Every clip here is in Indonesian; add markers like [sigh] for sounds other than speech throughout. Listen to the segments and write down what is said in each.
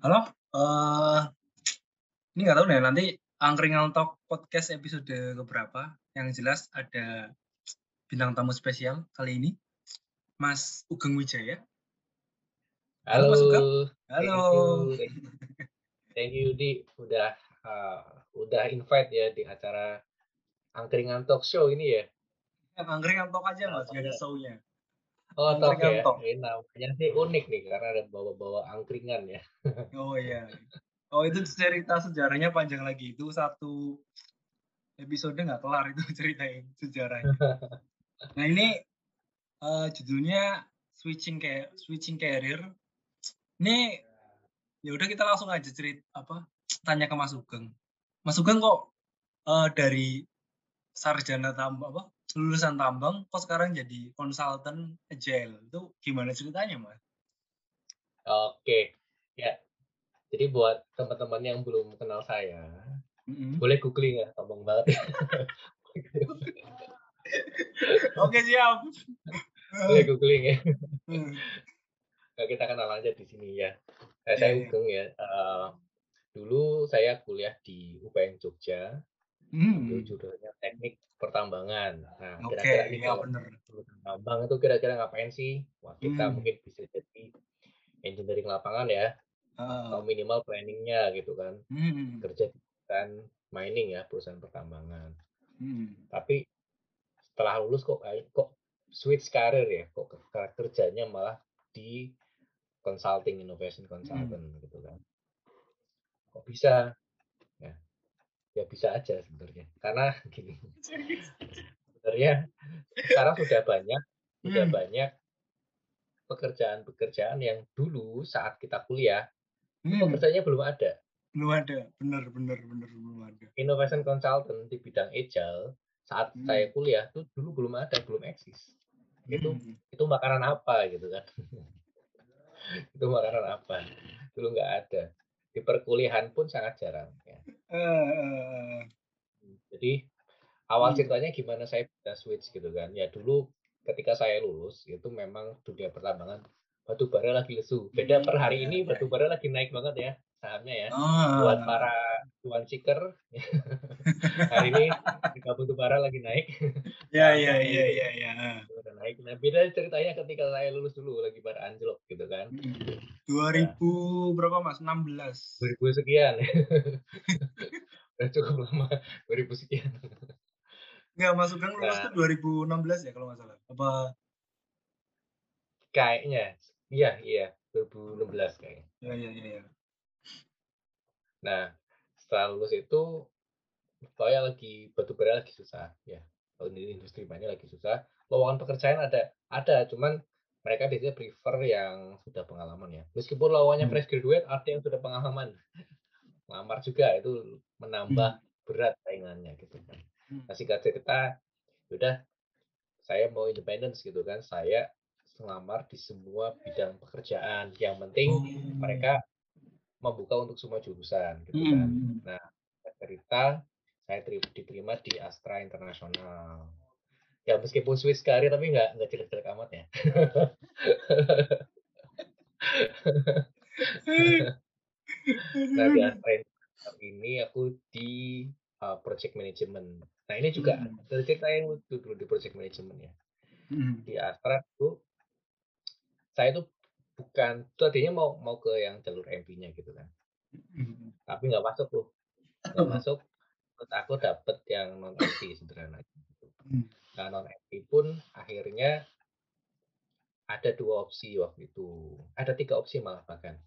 Halo, eh ini nggak tahu nih nanti Angkringan Talk podcast episode keberapa. Yang jelas ada bintang tamu spesial kali ini, Mas Ugeng Wijaya. Halo, Halo, Mas Ugeng. thank Halo. you, thank you, thank you di udah uh, udah invite ya di acara Angkringan Talk Show ini ya. Angkringan Talk aja mas, nggak ada show-nya. Oh, ya. Talk. Ini namanya sih unik nih karena ada bawa-bawa angkringan ya. [laughs] Oh iya. Oh itu cerita sejarahnya panjang lagi. Itu satu episode nggak kelar itu [laughs] ceritain sejarahnya. [laughs] Nah ini eh, judulnya switching kayak switching career. Ini ya udah kita langsung aja cerita apa tanya ke Mas Ugeng. Mas Ugeng kok eh, dari sarjana tambang apa lulusan tambang kok sekarang jadi konsultan agile itu gimana ceritanya mas? Oke, ya. Jadi buat teman-teman yang belum kenal saya, Mm-mm. boleh googling ya, sombong banget. [laughs] Oke siap. boleh googling ya. Nah, kita kenal aja di sini ya. Iya, saya iya. Ugeng ya. Eh, dulu saya kuliah di UPN Jogja. Hmm. itu judulnya teknik pertambangan. Nah, kira-kira nih ya bener. tambang itu kira-kira ngapain sih? Wah, kita Hmm. mungkin bisa jadi engineering lapangan ya, Ah, atau minimal planningnya gitu kan. hmm. Kerja di perusahaan mining ya, perusahaan pertambangan. Hmm. Tapi setelah lulus kok kok switch karir ya, kok ke- ke- kerjanya malah di consulting innovation consultant gitu kan. Kok bisa? Ya, bisa aja sebenarnya. Karena [laughs] gini, sebenarnya sekarang sudah banyak sudah Hmm. banyak pekerjaan-pekerjaan yang dulu saat kita kuliah Hmm. pekerjaannya belum ada. Belum ada, bener bener bener belum ada. Innovation consultant di bidang agile saat Hmm. saya kuliah tuh dulu belum ada, belum eksis. Itu Hmm. itu makanan apa gitu kan? [laughs] itu makanan apa? Dulu nggak ada. Di perkuliahan pun sangat jarang. Ya. Eh, eh, Jadi awal Hmm. ceritanya gimana saya bisa switch gitu kan? Ya dulu ketika saya lulus itu memang dunia pertambangan batu bara lagi lesu. Beda per hari ini batu bara lagi naik banget ya sahamnya ya. ah, Buat para tuan seeker [laughs] hari ini [laughs] harga batu bara lagi naik. ya ya ya ya ya. Naik. Nah beda ceritanya ketika saya lulus dulu lagi pada anjlok gitu kan. Hmm. 2000 berapa mas? 16. 2000 sekian. [laughs] Udah cukup lama 2000 sekian. Enggak, Mas Ugeng lulus Nah. tuh 2016 ya kalau nggak salah. Apa? Kayaknya iya iya 2016 kayaknya. Ya ya ya. ya. Nah, setelah lulus itu saya lagi batu bara lagi susah ya. Kalau di industri mining lagi susah. Lowongan pekerjaan ada ada, cuman mereka biasanya prefer yang sudah pengalaman ya. Meskipun lowongannya Hmm. fresh graduate, ada yang sudah pengalaman. [laughs] Lamar juga itu menambah berat saingannya gitu kan. Hmm. Nah, singkat cerita, udah saya mau independence gitu kan. Saya selamar di semua bidang pekerjaan. Yang penting Oh. mereka membuka untuk semua jurusan gitu kan. Hmm. Singkat cerita saya teri- diterima di Astra Internasional. Ya meskipun Swiss karir tapi nggak nggak jelek-jelek amat ya. [laughs] nah di Internasional ini aku di uh, project management. Nah ini juga Hmm. ada cerita yang lucu dulu di project management ya. Hmm. Di Astra tuh saya tuh bukan tadinya mau mau ke yang jalur MP-nya gitu kan. Hmm. Tapi nggak masuk tuh. Nggak [laughs] masuk. Terus aku dapet yang non MP sederhana. Hmm. Nah non MP pun akhirnya ada dua opsi waktu itu. Ada tiga opsi malah bahkan.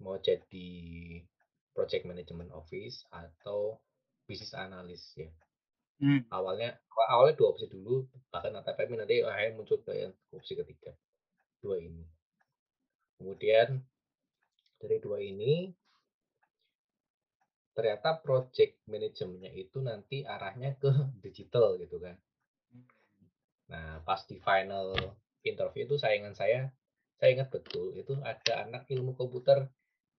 Mau jadi project management office atau bisnis analis ya. Hmm. Awalnya awalnya dua opsi dulu, bahkan tapi nanti akhirnya muncul ke yang opsi ketiga. Dua ini. Kemudian dari dua ini ternyata project manajemennya itu nanti arahnya ke digital gitu kan. Nah, pas di final interview itu saingan saya, saya ingat betul itu ada anak ilmu komputer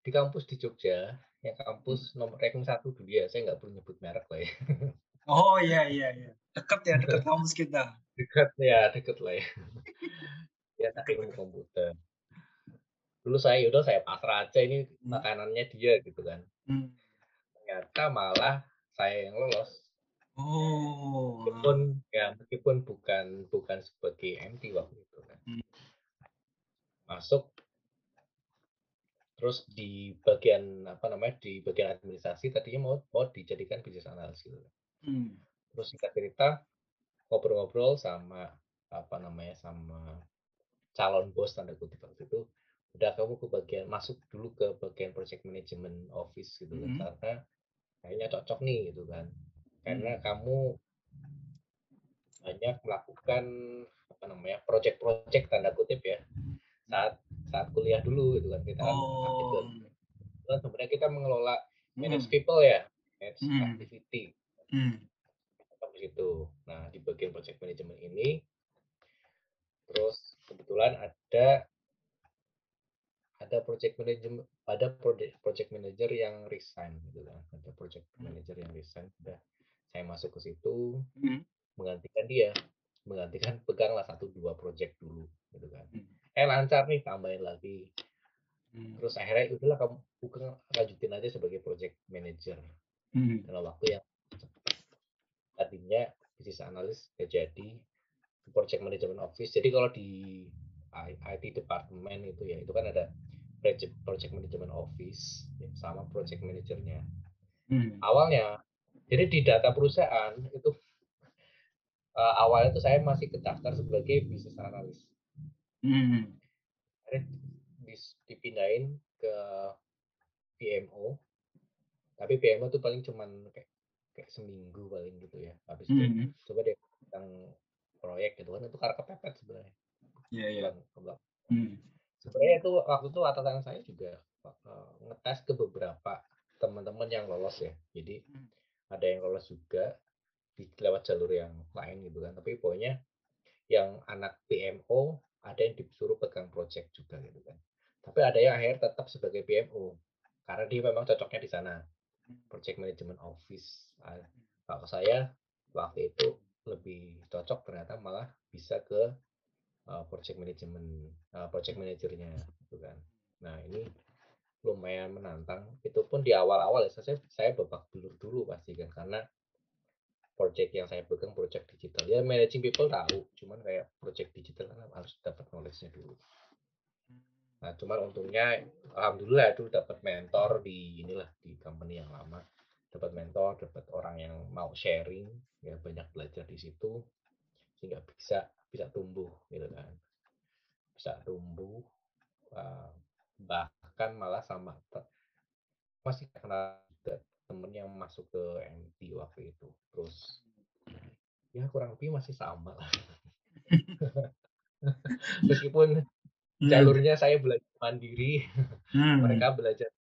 di kampus di Jogja, yang kampus nomor ranking satu dunia. Saya nggak perlu nyebut merek lah ya. Oh iya iya iya. Dekat ya dekat [laughs] kampus kita. Dekat ya, dekat lah ya. [laughs] ya ilmu komputer. Dulu saya udah saya pasrah aja ini Hmm. makanannya dia gitu kan. Hmm. Ternyata malah saya yang lolos. Oh. meskipun ya meskipun bukan bukan sebagai MT waktu itu kan Hmm. masuk terus di bagian apa namanya di bagian administrasi tadinya mau mau dijadikan bisnis analis gitu Hmm. terus singkat cerita ngobrol-ngobrol sama apa namanya sama calon bos tanda kutip waktu itu udah kamu ke bagian masuk dulu ke bagian project management office gitu kan Mhm. karena kayaknya cocok nih gitu kan karena Hmm. kamu banyak melakukan apa namanya project-project tanda kutip ya saat saat kuliah dulu gitu kan kita kan Oh. kan sebenarnya kita mengelola manage Hmm. people ya manage Hmm. activity Hmm. situ nah di bagian project management ini terus kebetulan ada ada project manager ada project project manager yang resign gitu kan ada project Hmm. manager yang resign udah saya masuk ke situ Hmm. menggantikan dia menggantikan [laughs] peganglah satu dua project dulu gitu kan Hmm. eh lancar nih tambahin lagi Hmm. terus akhirnya udahlah kamu bukan lanjutin aja sebagai project manager Hmm. dalam waktu yang cepat. tadinya bisnis analis ya jadi project management office jadi kalau di IT department itu ya itu kan ada project project management office ya, sama project manajernya Hmm. awalnya jadi di data perusahaan itu eh, awalnya itu saya masih terdaftar sebagai bisnis analis Hmm. dipindahin ke PMO tapi PMO tuh paling cuman kayak kayak seminggu paling gitu ya habis itu Hmm. coba deh tentang proyek gitu kan itu karena kepepet sebenarnya Iya iya. Bukan. Hmm. sebenarnya itu waktu itu atasan saya juga eh, ngetes ke beberapa teman-teman yang lolos ya jadi Hmm. ada yang lolos juga di lewat jalur yang lain gitu kan tapi pokoknya yang anak PMO ada yang disuruh pegang project juga gitu kan tapi ada yang akhirnya tetap sebagai PMO karena dia memang cocoknya di sana project management office kalau saya waktu itu lebih cocok ternyata malah bisa ke uh, project management uh, project manajernya gitu kan. Nah ini lumayan menantang. Itu pun di awal-awal ya saya saya babak belur dulu pasti kan karena project yang saya pegang project digital. Ya managing people tahu cuman kayak project digital kan harus dapat knowledge-nya dulu. Nah cuman untungnya alhamdulillah itu dapat mentor di inilah di company yang lama. Dapat mentor dapat orang yang mau sharing ya banyak belajar di situ sehingga bisa bisa tumbuh gitu kan bisa tumbuh uh, bahkan malah sama masih kenal juga temen yang masuk ke MT waktu itu terus ya kurang lebih masih sama lah [laughs] meskipun Hmm. jalurnya saya belajar mandiri Hmm. mereka belajar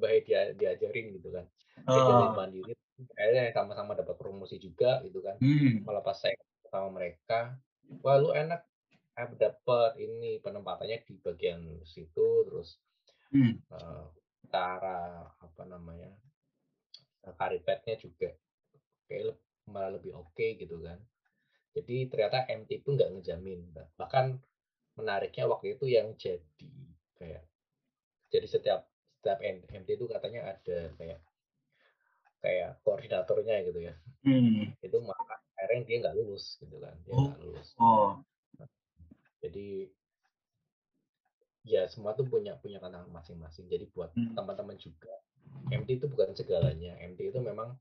baik [laughs] dia diajarin gitu kan saya Oh. mandiri akhirnya sama-sama dapat promosi juga gitu kan Hmm. malah pas saya sama mereka wah lu enak aku dapat ini penempatannya di bagian situ terus Hmm. cara apa namanya karipetnya juga kayak malah lebih oke gitu kan jadi ternyata MT itu nggak ngejamin Bah- bahkan menariknya waktu itu yang jadi kayak jadi setiap setiap MT itu katanya ada kayak kayak koordinatornya gitu ya Hmm. itu malah akhirnya dia nggak lulus gitu kan dia Oh. nggak lulus Oh. jadi ya semua tuh punya punya tantangan masing-masing jadi buat Hmm. teman-teman juga MT itu bukan segalanya MT itu memang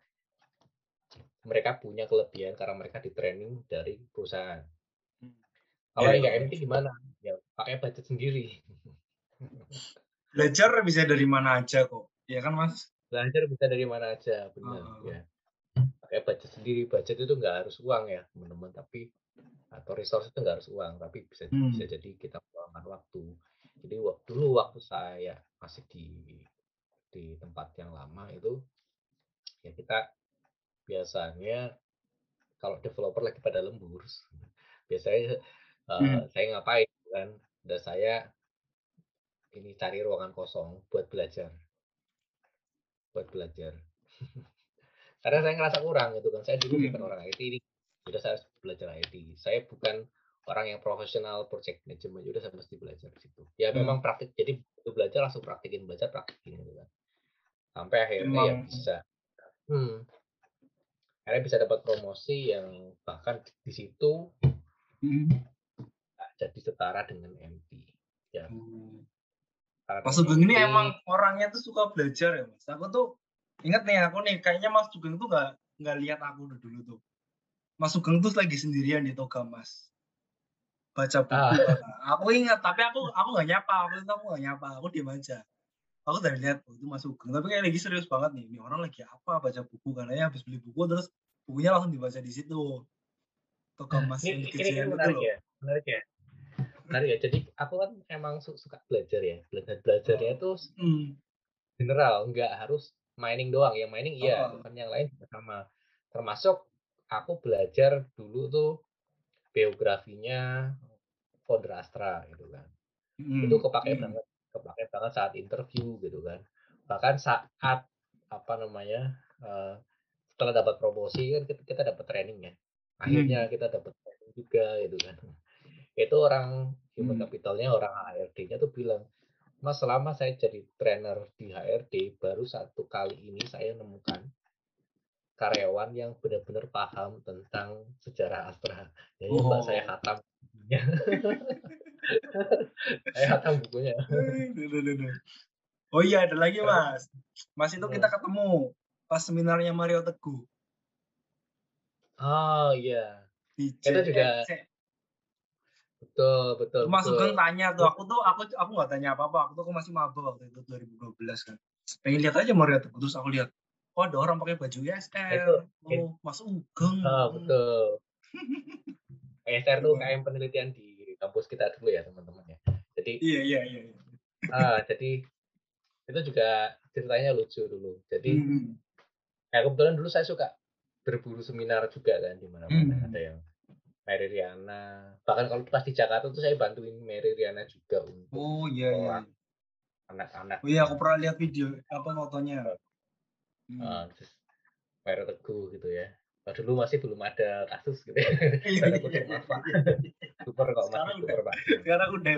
mereka punya kelebihan karena mereka di training dari perusahaan Hmm. kalau Ya, nggak ya. MT gimana ya pakai budget sendiri Belajar bisa dari mana aja kok. Ya kan Mas? Belajar bisa dari mana aja benar Oh. ya pakai budget sendiri budget itu nggak harus uang ya teman-teman tapi atau resource itu nggak harus uang tapi bisa Hmm. bisa jadi kita meluangkan waktu Jadi wak- dulu waktu saya masih di di tempat yang lama itu ya kita biasanya kalau developer lagi pada lembur [laughs] biasanya eh, Hmm. saya ngapain kan dan saya ini cari ruangan kosong buat belajar buat belajar. [laughs] Karena saya ngerasa kurang gitu kan. Saya dulu Hmm. bukan orang IT ini sudah saya harus belajar IT saya bukan orang yang profesional project management udah saya mesti belajar di situ. Ya Hmm. memang praktik jadi begitu belajar langsung praktikin belajar praktikin gitu kan. Sampai akhirnya ya bisa. Hmm, akhirnya bisa dapat promosi yang bahkan di situ Hmm. jadi setara dengan MT ya. Karena Mas Sugeng ini emang orangnya tuh suka belajar ya mas. Aku tuh inget nih aku nih kayaknya Mas Sugeng tuh nggak nggak lihat aku dulu dulu tuh. Mas Sugeng tuh lagi sendirian di toga mas. Baca buku. Ah. [laughs] Aku ingat tapi aku aku nggak nyapa. Aku itu aku nggak nyapa. Aku diam aja. Aku dari lihat oh, itu Mas Sugeng. Tapi kayak lagi serius banget nih. Ini orang lagi apa? Baca buku karena ya habis beli buku terus bukunya langsung dibaca di situ. Toga mas yang ini, ini, ini kecil itu loh. ya menarik ya menarik ya. Jadi aku kan emang su- suka belajar ya. Belajar belajarnya itu Hmm. general nggak harus mining doang. Yang mining iya Oh. kan yang lain juga sama. Termasuk aku belajar dulu tuh biografinya founder Astra gitu kan. Hmm. itu kepake Hmm. banget kepake banget saat interview gitu kan. Bahkan saat apa namanya eh, setelah dapat promosi kan kita, kita dapat training ya. Akhirnya kita dapat training juga gitu kan itu orang human Hmm. capitalnya orang HRD-nya tuh bilang mas selama saya jadi trainer di HRD baru satu kali ini saya nemukan karyawan yang benar-benar paham tentang sejarah Astra jadi mbak Oh. [laughs] saya khatam bukunya. saya khatam bukunya. Oh iya ada lagi mas. Mas itu kita ketemu pas seminarnya Mario Teguh oh iya di Kita juga- JNC. Betul betul Mas betul. Tanya tuh, aku tuh aku aku nggak tanya apa-apa, aku tuh aku masih maba waktu itu 2012 kan. Pengen lihat aja Mario Teguh terus aku lihat, oh ada orang pakai baju. Itu- Oh Mas Ugeng. Ah, betul. [laughs] ESR tuh Betul. UKM penelitian di kampus kita dulu ya teman-teman ya. Jadi Iya iya iya. iya. ah jadi itu juga ceritanya lucu dulu. Jadi Hmm. ya kebetulan dulu saya suka berburu seminar juga kan di mana-mana Hmm. ada yang Mary Riana. Bahkan kalau pas di Jakarta tuh saya bantuin Mary Riana juga untuk Oh iya iya. Orang. anak-anak. Oh iya aku pernah lihat video apa fotonya. Hmm. Ah, terus Mary Teguh gitu ya. Nah, dulu masih belum ada kasus gitu. ya. Iya, Tanda iya, kutip, iya, Pak. iya. Super kok Sekarang masih udah. super Pak. Sekarang udah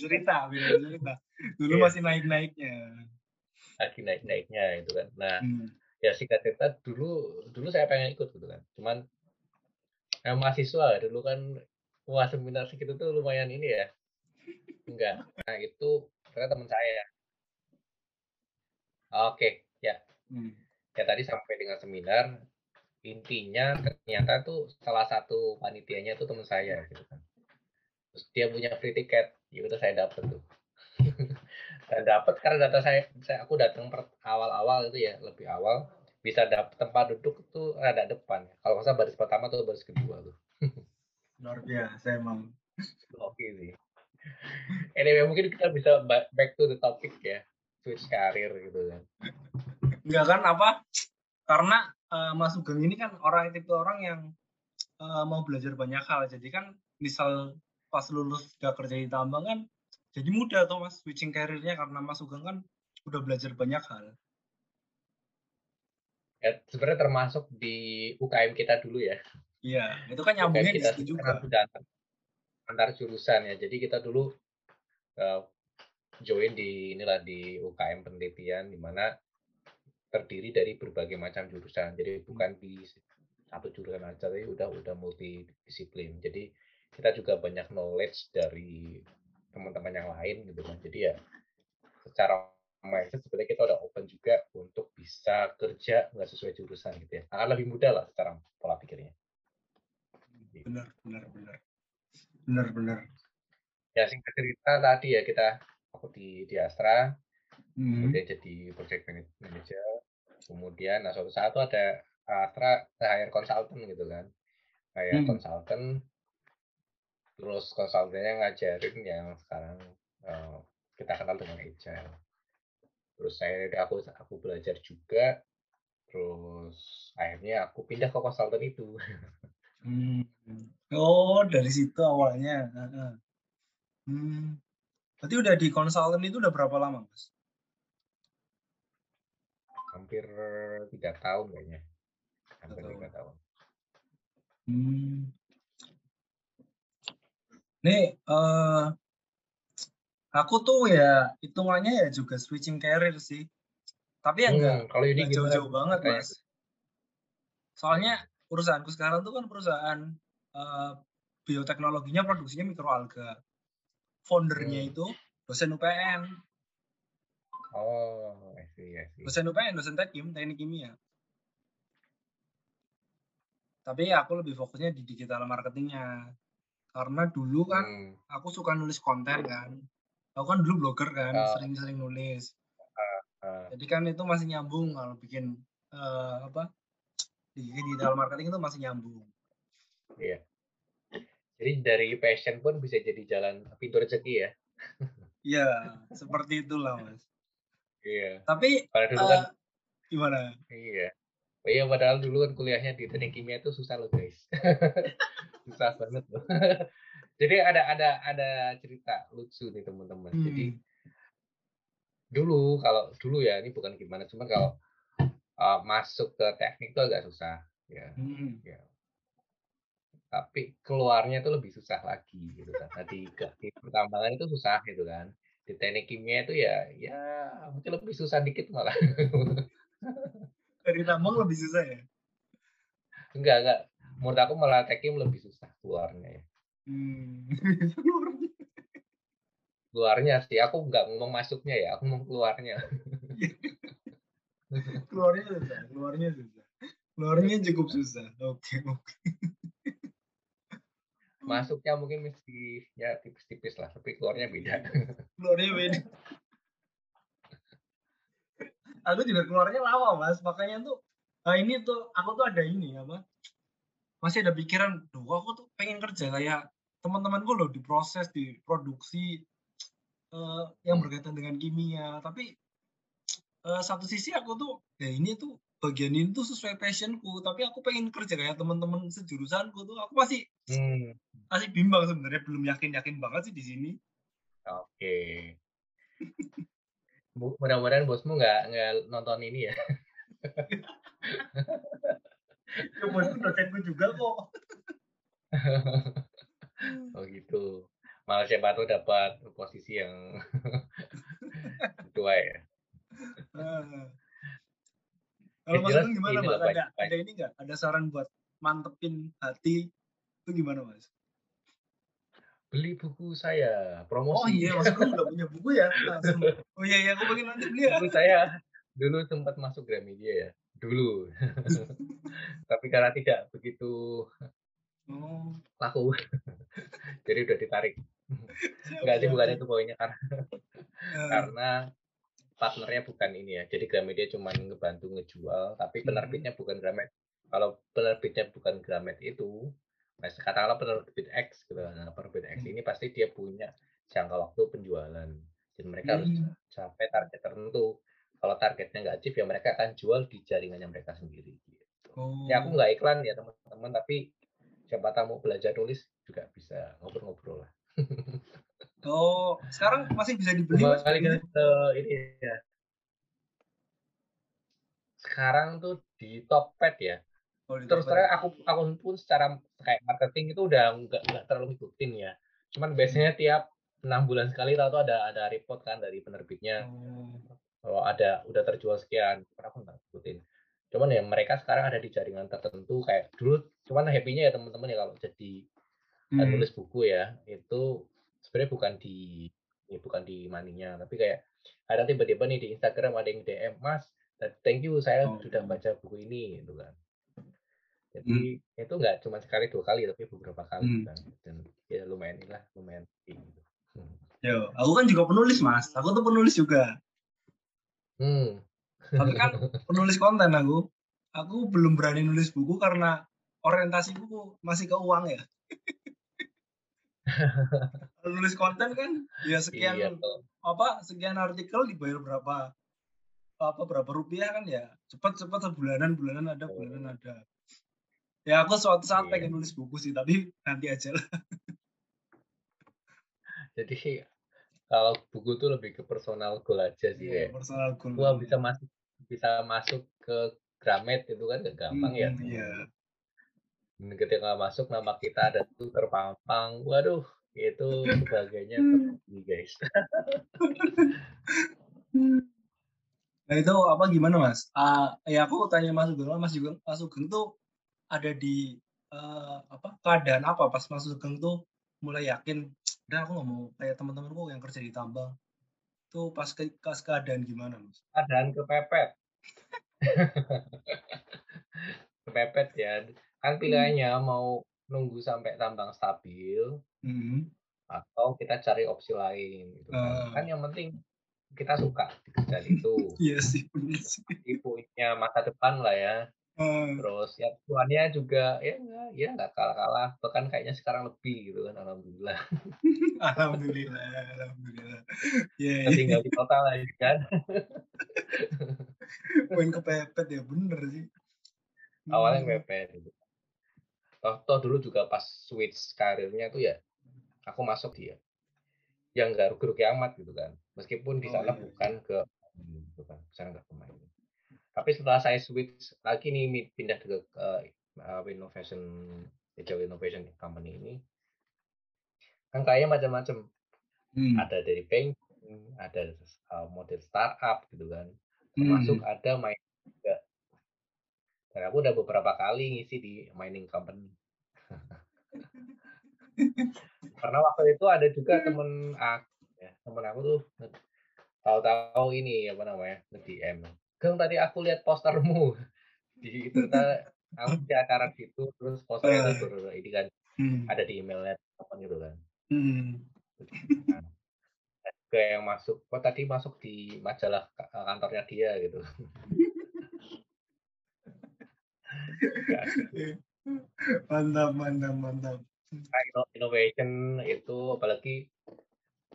cerita, cerita. Dulu Iya. masih naik-naiknya. lagi naik-naiknya itu kan. Nah, Hmm. ya singkat cerita dulu dulu saya pengen ikut gitu kan. Cuman yang mahasiswa dulu kan wah seminar segitu tuh lumayan ini ya. Enggak. Nah, itu ternyata teman saya. Oke, ya. Hmm. Ya tadi sampai dengan seminar intinya ternyata tuh salah satu panitianya tuh teman saya gitu kan. Terus dia punya free ticket, ya udah saya dapet tuh. [laughs] Dan dapat karena data saya, saya aku datang awal-awal itu ya lebih awal bisa dapat tempat duduk tuh rada depan. Kalau nggak salah baris pertama tuh baris kedua tuh. [laughs] Luar biasa emang. Oke sih. Anyway mungkin kita bisa ba- back to the topic ya, switch karir gitu kan. Enggak kan apa? Karena eh, Mas Sugeng ini kan orang tipe orang yang eh, mau belajar banyak hal. Jadi kan misal pas lulus udah kerja di tambang kan jadi mudah tuh Mas switching karirnya karena Mas Sugeng kan udah belajar banyak hal. Ya, sebenarnya termasuk di UKM kita dulu ya. Iya, itu kan UKM nyambungnya di kita situ karena juga. sudah antar, antar jurusan ya. Jadi kita dulu eh, join di inilah di UKM penelitian di mana terdiri dari berbagai macam jurusan. Jadi bukan di satu jurusan aja, tapi udah udah multidisiplin. Jadi kita juga banyak knowledge dari teman-teman yang lain gitu kan. Jadi ya secara mindset sebenarnya kita udah open juga untuk bisa kerja nggak sesuai jurusan gitu ya. Akan lebih mudah lah secara pola pikirnya. Benar, benar, benar. Benar, benar. Ya singkat cerita tadi ya kita aku di di Astra, Hmm. kemudian jadi project manag- manager, kemudian nah suatu saat tuh ada Astra hire consultant gitu kan, kayak Hmm. consultant, terus konsultannya ngajarin yang sekarang eh, kita kenal dengan agile terus saya aku aku belajar juga terus akhirnya aku pindah ke konsultan itu Hmm. Oh, dari situ awalnya. Hmm. Berarti udah di konsultan itu udah berapa lama, Mas? hampir tiga tahun kayaknya hampir tiga tahun Hmm. Nih, eh aku tuh ya hitungannya ya juga switching career sih. Tapi ya enggak, Hmm, kalau ini jauh-jauh banget, Mas. Soalnya perusahaanku sekarang tuh kan perusahaan eh, bioteknologinya produksinya mikroalga. Foundernya Hmm. itu dosen UPN, oh I see, I see. dosen UPN, dosen teknik teknik kimia. Tapi aku lebih fokusnya di digital marketingnya. Karena dulu kan Hmm, aku suka nulis konten kan. Aku kan dulu blogger kan, Oh. sering-sering nulis. ah, Jadi kan itu masih nyambung kalau bikin eh, apa di digital marketing itu masih nyambung. iya jadi dari passion pun bisa jadi jalan pintu rezeki ya [laughs] Iya, seperti itulah mas. iya Tapi pada dulu eh, kan gimana? iya Oh iya padahal dulu kan kuliahnya di teknik kimia itu susah loh guys [laughs] susah banget loh [laughs] jadi ada ada ada cerita lucu nih teman-teman. Jadi Hmm. dulu kalau dulu ya ini bukan gimana cuman kalau uh, masuk ke teknik itu agak susah ya. Hmm. ya. Tapi keluarnya itu lebih susah lagi gitu kan. Nah, di, ke- pertambangan itu susah gitu kan. Di teknik kimia itu ya ya mungkin lebih susah dikit malah. [laughs] Dari tambang lebih susah ya. enggak enggak. Menurut aku malah tekim lebih susah keluarnya ya Hmm. [laughs] keluarnya sih aku nggak ngomong masuknya ya aku ngomong keluarnya [laughs] keluarnya susah, keluarnya susah. Keluarnya cukup susah. Oke, oke. masuknya mungkin mesti ya tipis-tipis lah tapi keluarnya beda [laughs] Keluarnya beda. aku juga keluarnya lama mas, makanya tuh nah ini tuh aku tuh ada ini apa? Masih ada pikiran, duh aku tuh pengen kerja kayak teman-temanku loh di proses, di produksi eh, yang berkaitan dengan kimia. Tapi eh, satu sisi aku tuh ya ini tuh bagian ini tuh sesuai passionku, tapi aku pengen kerja kayak teman-teman sejurusanku tuh. Aku masih hmm, masih bimbang sebenarnya, belum yakin-yakin banget sih di sini. oke Bu- mudah-mudahan bosmu nggak nggak nonton ini ya [laughs] Ya bosku dosenku juga kok. [laughs] oh gitu malah siapa tahu dapat posisi yang [laughs] sesuai ya Kalau Mas jelas Agung gimana ini Mas? Ada, baik. ada ini nggak? Ada saran buat mantepin hati itu gimana Mas? beli buku saya Oh promosi iya, Mas Agung udah punya buku ya? [laughs] Langsung. Oh iya, iya aku pengen nanti beli ya. buku saya dulu sempat masuk Gramedia ya dulu. [laughs] Tapi karena tidak begitu Oh, laku [laughs] jadi udah ditarik. [laughs] Enggak sih siap, bukan siap. itu poinnya karena Ah, karena partnernya bukan ini ya jadi Gramedia cuma ngebantu ngejual tapi Hmm. penerbitnya bukan Gramet. Kalau penerbitnya bukan Gramet itu nah katakanlah penerbit X gitu. Nah penerbit X ini pasti dia punya jangka waktu penjualan. Dan mereka harus Hmm. capai target tertentu kalau targetnya nggak achieve ya mereka akan jual di jaringannya mereka sendiri gitu. Oh, ya aku nggak iklan ya teman-teman tapi siapa tahu mau belajar tulis juga bisa ngobrol-ngobrol lah. [laughs] Oh, sekarang masih bisa dibeli Mas? bukunya? ke ini ya. Sekarang tuh di Tokped ya. Oh, di terus terang aku aku pun secara kayak marketing itu udah nggak nggak terlalu ngikutin ya. Cuman biasanya tiap enam bulan sekali tahu tuh ada ada report kan dari penerbitnya. Oh, kalau ada udah terjual sekian cuman aku nggak ngikutin cuman ya mereka sekarang ada di jaringan tertentu kayak dulu cuman happy-nya ya teman-teman ya kalau jadi hmm. nulis buku ya itu sebenarnya bukan di ya bukan di maninya tapi kayak ada tiba-tiba nih di Instagram ada yang DM Mas thank you saya Oh. sudah baca buku ini gitu kan jadi itu nggak cuma sekali dua kali tapi beberapa kali Hmm. kan dan ya lumayan lah lumayan gitu Hmm. Yo, aku kan juga penulis Mas. Aku tuh penulis juga. Hmm. Tapi kan penulis konten aku. Aku belum berani nulis buku karena orientasi buku masih ke uang ya. [laughs] Nulis konten kan ya sekian iya apa sekian artikel dibayar berapa apa berapa rupiah kan ya cepat cepat sebulanan bulanan ada bulanan ada ya aku suatu saat Iya. pengen nulis buku sih tapi nanti aja lah Jadi kalau buku tuh lebih ke personal goal aja sih Iya, kayak personal goal gua bisa masuk bisa masuk ke Gramet itu kan gak gampang ya. Hmm, iya Dan ketika masuk nama kita ada tuh terpampang. Waduh, itu sebagainya [laughs] terjadi guys. [laughs] Nah itu apa gimana mas? Ah, ya aku tanya Mas Sugeng, Mas Sugeng, Mas Sugeng tuh ada di eh, apa keadaan apa pas Mas Sugeng tuh mulai yakin, udah aku nggak mau kayak teman-temanku yang kerja di tambang. Tuh pas ke, pas keadaan gimana mas? Keadaan kepepet. [laughs] kepepet ya. Kan pilihannya mau nunggu sampai tambang stabil Hmm. atau kita cari opsi lain gitu kan. Ah. Kan yang penting kita suka di kerjaan itu. [laughs] Iya sih sih. Punya masa depan lah ya. Ah, Terus ya tuannya juga ya nggak ya nggak kalah-kalah. Bahkan kayaknya sekarang lebih gitu kan. Alhamdulillah. [laughs] alhamdulillah, alhamdulillah. Kita iya. tinggal di kota lagi kan. poin kepepet ya bener sih. Awalnya Hmm. mepet gitu. Toh, toh dulu juga pas switch karirnya tuh ya aku masuk dia yang nggak rugi-rugi amat gitu kan meskipun di Oh, sana iya. bukan ke gitu kan di sana nggak pemain tapi setelah saya switch lagi nih pindah ke uh, innovation agile innovation company ini kan kayaknya macam-macam. Hmm. ada dari banking ada uh, model startup gitu kan. Hmm. termasuk ada main juga. Dan aku udah beberapa kali ngisi di mining company. [laughs] Karena waktu itu ada juga temen aku ya temen aku tuh tahu-tahu ini apa namanya nge DM Geng tadi aku lihat postermu [laughs] di itu aku di acara gitu terus posternya itu ber- ini kan Hmm. ada di emailnya apa gitu kan Hmm. ke yang masuk kok tadi masuk di majalah ka- kantornya dia gitu. [laughs] Mantap, mantap, mantap. Nah, inno- innovation itu apalagi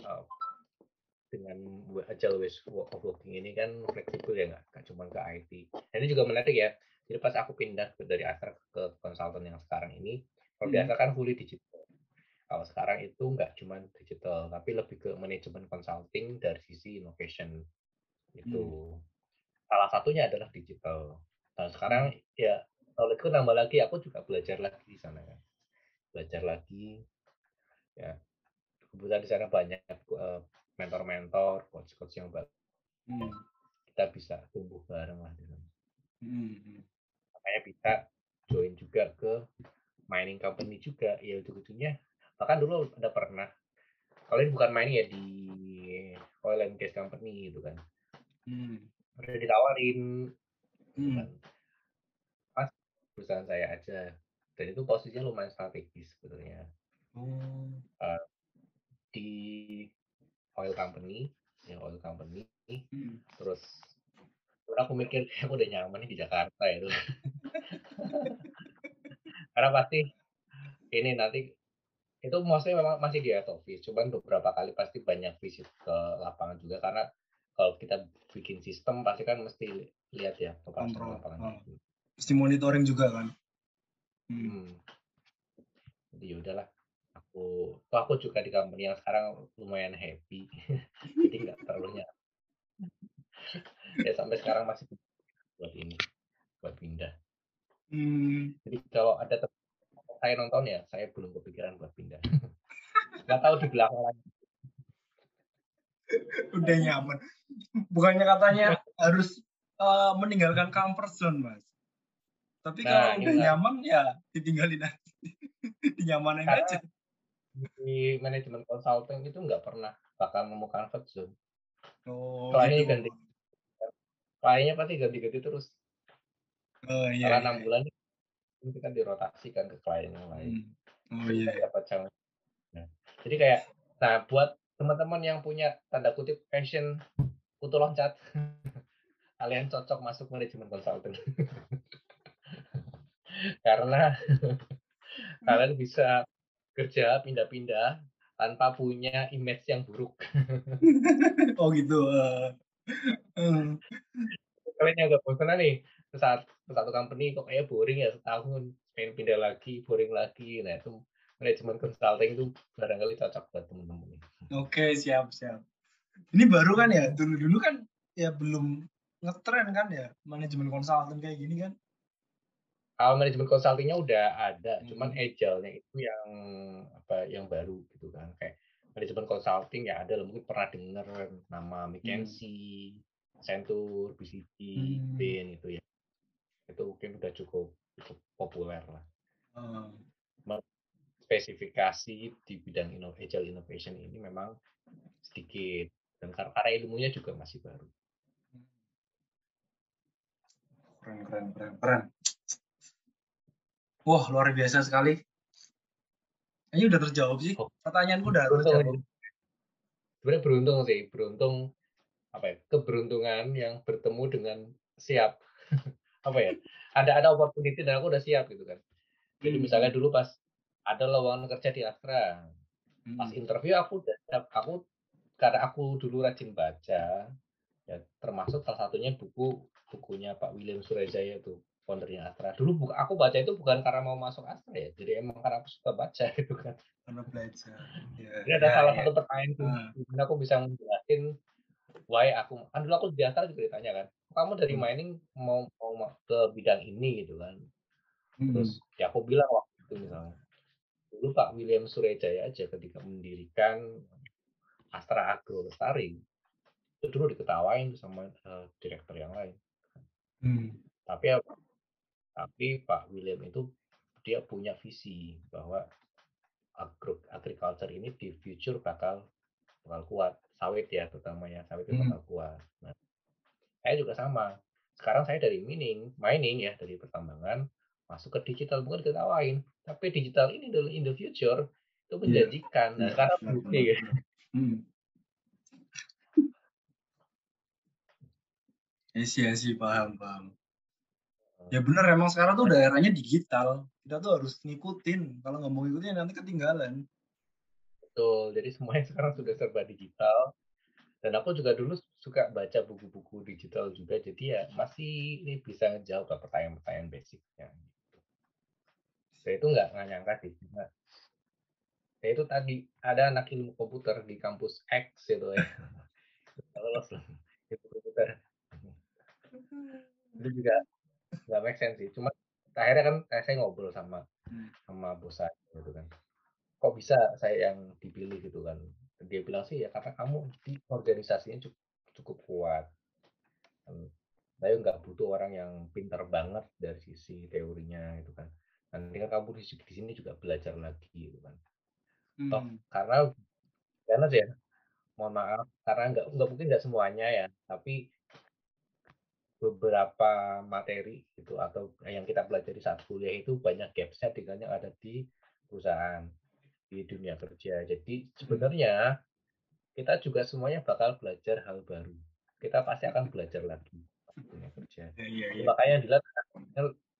uh, dengan agile ways of working ini kan fleksibel ya nggak nggak cuma ke IT. Dan ini juga menarik ya. Jadi pas aku pindah dari Astra ke konsultan yang sekarang ini, kalau di Hmm. Astra kan fully digital. Kalau sekarang itu nggak cuma digital, tapi lebih ke manajemen consulting dari sisi innovation. Itu salah satunya adalah digital. Nah sekarang ya kalau itu nambah lagi, aku juga belajar lagi di sana kan belajar lagi ya kebetulan di sana banyak eh, mentor-mentor coach-coach yang baru Hmm. kita bisa tumbuh bareng lah di sana Hmm. makanya bisa join juga ke mining company juga ya ujung-ujungnya bahkan dulu ada pernah kalian bukan mining ya di oil and gas company gitu kan Hmm. udah ditawarin Hmm. kan pas perusahaan saya aja dan itu posisinya lumayan strategis sebetulnya Oh. di oil company ya oil company Hmm. terus aku mikir kayak [laughs] aku udah nyaman nih di Jakarta itu [laughs] karena pasti ini nanti itu maksudnya memang masih di head office cuman beberapa kali pasti banyak visit ke lapangan juga karena kalau kita bikin sistem pasti kan mesti lihat ya operasi Kontrol, lapangan oh. Mesti monitoring juga kan. Hmm. Hmm. Jadi ya udahlah. Aku, toh aku juga di company yang sekarang lumayan happy. [laughs] Jadi nggak terlalu [laughs] ya sampai sekarang masih buat ini, buat pindah. Hmm. Jadi kalau ada saya nonton ya, saya belum kepikiran buat pindah. [laughs] Nggak tahu di belakang lagi. Udah nyaman. Bukannya katanya harus eh, meninggalkan comfort zone, Mas. Tapi Nah, kalau udah nyaman ya ditinggalin aja. Dinyamanin Karena aja. Di manajemen consulting itu nggak pernah bakal nemu comfort zone. Oh, Kliennya gitu. ganti. Kliennya pasti ganti-ganti terus. Oh iya. Karena iya. enam bulan itu kan dirotasikan ke klien yang lain. Hmm. Oh kita iya. dapat challenge. Nah, jadi kayak, nah buat teman-teman yang punya tanda kutip passion kutu loncat, [laughs] kalian cocok masuk manajemen consultant. [laughs] Karena [laughs] kalian bisa kerja pindah-pindah tanpa punya image yang buruk. [laughs] oh gitu. Uh. Hmm. Kalian agak bosan nih saat satu company kok kayak boring ya setahun pengen pindah lagi boring lagi nah itu manajemen consulting itu barangkali cocok buat teman-teman oke siap siap ini baru kan ya dulu dulu kan ya belum ngetren kan ya manajemen consulting kayak gini kan kalau manajemen consultingnya udah ada hmm. cuman agile-nya itu yang apa yang baru gitu kan kayak manajemen consulting ya ada mungkin pernah dengar nama McKinsey, hmm. Accenture, BCG, hmm. Bain itu ya itu mungkin udah cukup cukup populer lah. Hmm. Spesifikasi di bidang agile innovation ini memang sedikit dan karena ilmunya juga masih baru. Keren, keren, keren, keren. Wah, luar biasa sekali. Ini udah terjawab sih. Oh. Pertanyaanku udah terjawab. Sebenarnya beruntung sih, beruntung apa ya? Keberuntungan yang bertemu dengan siap. [laughs] apa ya ada ada opportunity dan aku udah siap gitu kan jadi hmm. misalnya dulu pas ada lowongan kerja di Astra pas hmm. interview aku udah siap aku karena aku dulu rajin baca ya termasuk salah satunya buku bukunya Pak William Surajaya itu foundernya Astra dulu buka, aku baca itu bukan karena mau masuk Astra ya jadi emang karena aku suka baca [laughs] gitu kan karena belajar ya, ini ada ya, salah ya. satu pertanyaan tuh hmm. aku bisa menjelaskan why aku kan dulu aku di Astra juga ditanya kan kamu dari hmm. mining mau mau ke bidang ini gitu kan hmm. terus ya aku bilang waktu itu misalnya dulu Pak William Surejaya aja ketika mendirikan Astra Agro Lestari itu dulu diketawain sama uh, direktur yang lain hmm. tapi apa tapi Pak William itu dia punya visi bahwa agro agriculture ini di future bakal bakal kuat sawit ya terutamanya sawit itu hmm. bakal kuat nah, saya juga sama. Sekarang saya dari mining, mining ya, dari pertambangan, masuk ke digital bukan ketawain. Tapi digital ini adalah in the future itu iya. menjanjikan. Nah, sekarang bukti ya. Hmm. Iya sih, paham, paham. Ya benar, emang sekarang tuh daerahnya digital. Kita tuh harus ngikutin. Kalau nggak mau ngikutin nanti ketinggalan. Betul, jadi semuanya [laughs] sekarang sudah serba digital dan aku juga dulu suka baca buku-buku digital juga jadi ya masih ini bisa ngejawab pertanyaan-pertanyaan basicnya gitu. saya itu nggak nyangka sih nah, saya itu tadi ada anak ilmu komputer di kampus X itu ya [laughs] lolos [laughs] itu komputer itu juga nggak make sense sih. Cuma akhirnya kan saya ngobrol sama hmm. sama bos saya gitu kan. Kok bisa saya yang dipilih gitu kan? Dia bilang sih ya karena kamu di organisasinya cukup, cukup kuat. Saya nggak butuh orang yang pintar banget dari sisi teorinya itu kan. Nanti kan kamu di, di sini juga belajar lagi gitu kan. Hmm. Toh, karena karena sih ya mohon maaf karena nggak nggak mungkin nggak semuanya ya. Tapi beberapa materi itu atau yang kita pelajari saat kuliah itu banyak gapsnya dengan yang ada di perusahaan di dunia kerja. Jadi sebenarnya kita juga semuanya bakal belajar hal baru. Kita pasti akan belajar lagi dunia kerja. Ya, ya, ya. Makanya dilihat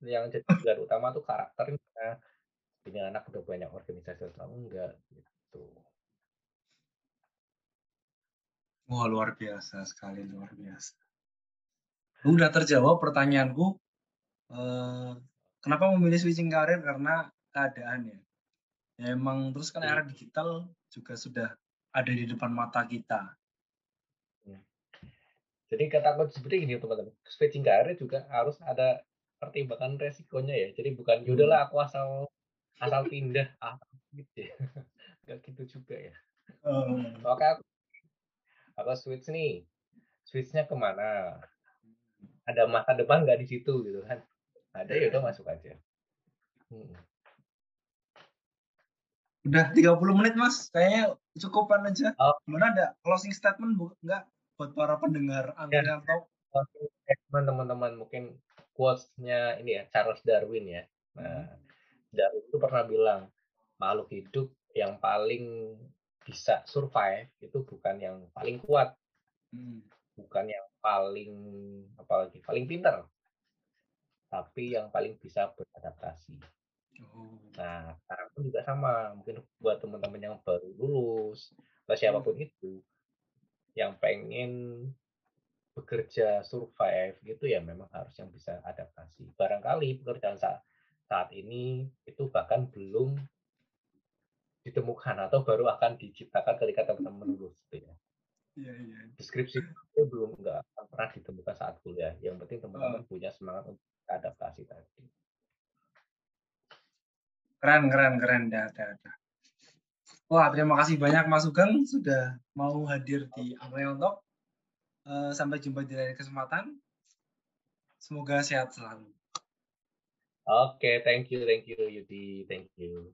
yang jadi pilar utama tuh karakternya. Ini anak udah banyak organisasi atau enggak gitu. Wah luar biasa sekali luar biasa. Udah terjawab pertanyaanku. Eh, kenapa memilih switching karir karena keadaan ya? ya emang terus kan era digital juga sudah ada di depan mata kita. Ya. Jadi kata aku seperti ini teman-teman, switching karir juga harus ada pertimbangan resikonya ya. Jadi bukan yaudahlah hmm. aku asal asal pindah ah gitu ya. [laughs] Gak gitu juga ya. Hmm. Oke aku, aku switch nih, switchnya ke mana? Ada masa depan nggak di situ gitu kan? Ada ya udah masuk aja. Hmm. Udah 30 menit mas, kayaknya cukupan aja. Oh. Gimana ada closing statement bu? Enggak buat para pendengar angkringan ya. Closing statement teman-teman mungkin quotes-nya ini ya Charles Darwin ya. Nah, hmm. Darwin itu pernah bilang makhluk hidup yang paling bisa survive itu bukan yang paling kuat, hmm. Bukan yang paling apalagi paling pintar, tapi yang paling bisa beradaptasi. Oh. Nah, sekarang pun juga sama. Mungkin buat teman-teman yang baru lulus, atau siapa pun itu, yang pengen bekerja survive gitu ya memang harus yang bisa adaptasi. Barangkali pekerjaan saat, saat ini itu bahkan belum ditemukan atau baru akan diciptakan ketika teman-teman lulus gitu ya. Iya, iya. Deskripsi itu belum nggak pernah ditemukan saat kuliah. Yang penting teman-teman punya semangat untuk adaptasi tadi. Keren, keren, keren. Dah, dah, dah. Wah, terima kasih banyak Mas Sugeng sudah mau hadir di Angkringan Talk. Uh, sampai jumpa di lain kesempatan. Semoga sehat selalu. Oke, okay, thank you, thank you Yudi, thank you.